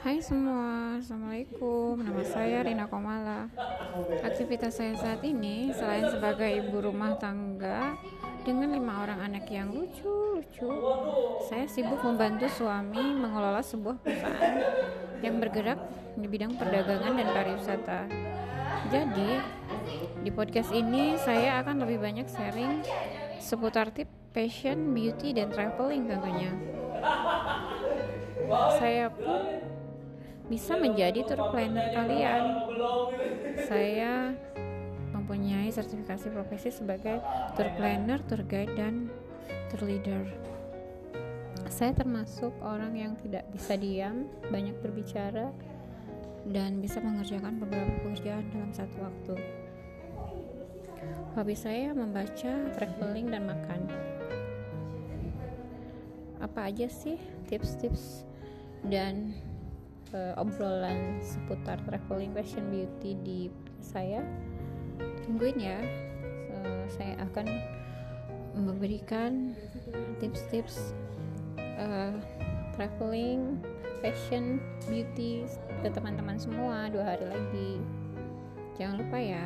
Hai semua, Assalamualaikum. Nama saya Rina Komala. Aktivitas saya saat ini Selain sebagai ibu rumah tangga Dengan lima orang anak yang lucu-lucu Saya sibuk membantu suami Mengelola sebuah perusahaan Yang bergerak di bidang perdagangan dan pariwisata. Jadi Di podcast ini Saya akan lebih banyak sharing Seputar tip fashion, beauty, dan traveling tentunya. Saya pun bisa menjadi tour planner kalian. Saya mempunyai sertifikasi profesi sebagai tour planner, tour guide, dan tour leader. Saya termasuk orang yang tidak bisa diam, banyak berbicara, dan bisa mengerjakan beberapa pekerjaan dalam satu waktu. Hobi saya membaca, traveling, dan makan. Apa aja sih tips-tips dan uh, obrolan seputar traveling fashion beauty di saya. Tungguin ya. Uh, saya akan memberikan tips-tips uh, traveling fashion beauty ke teman-teman semua dua hari lagi. Jangan lupa ya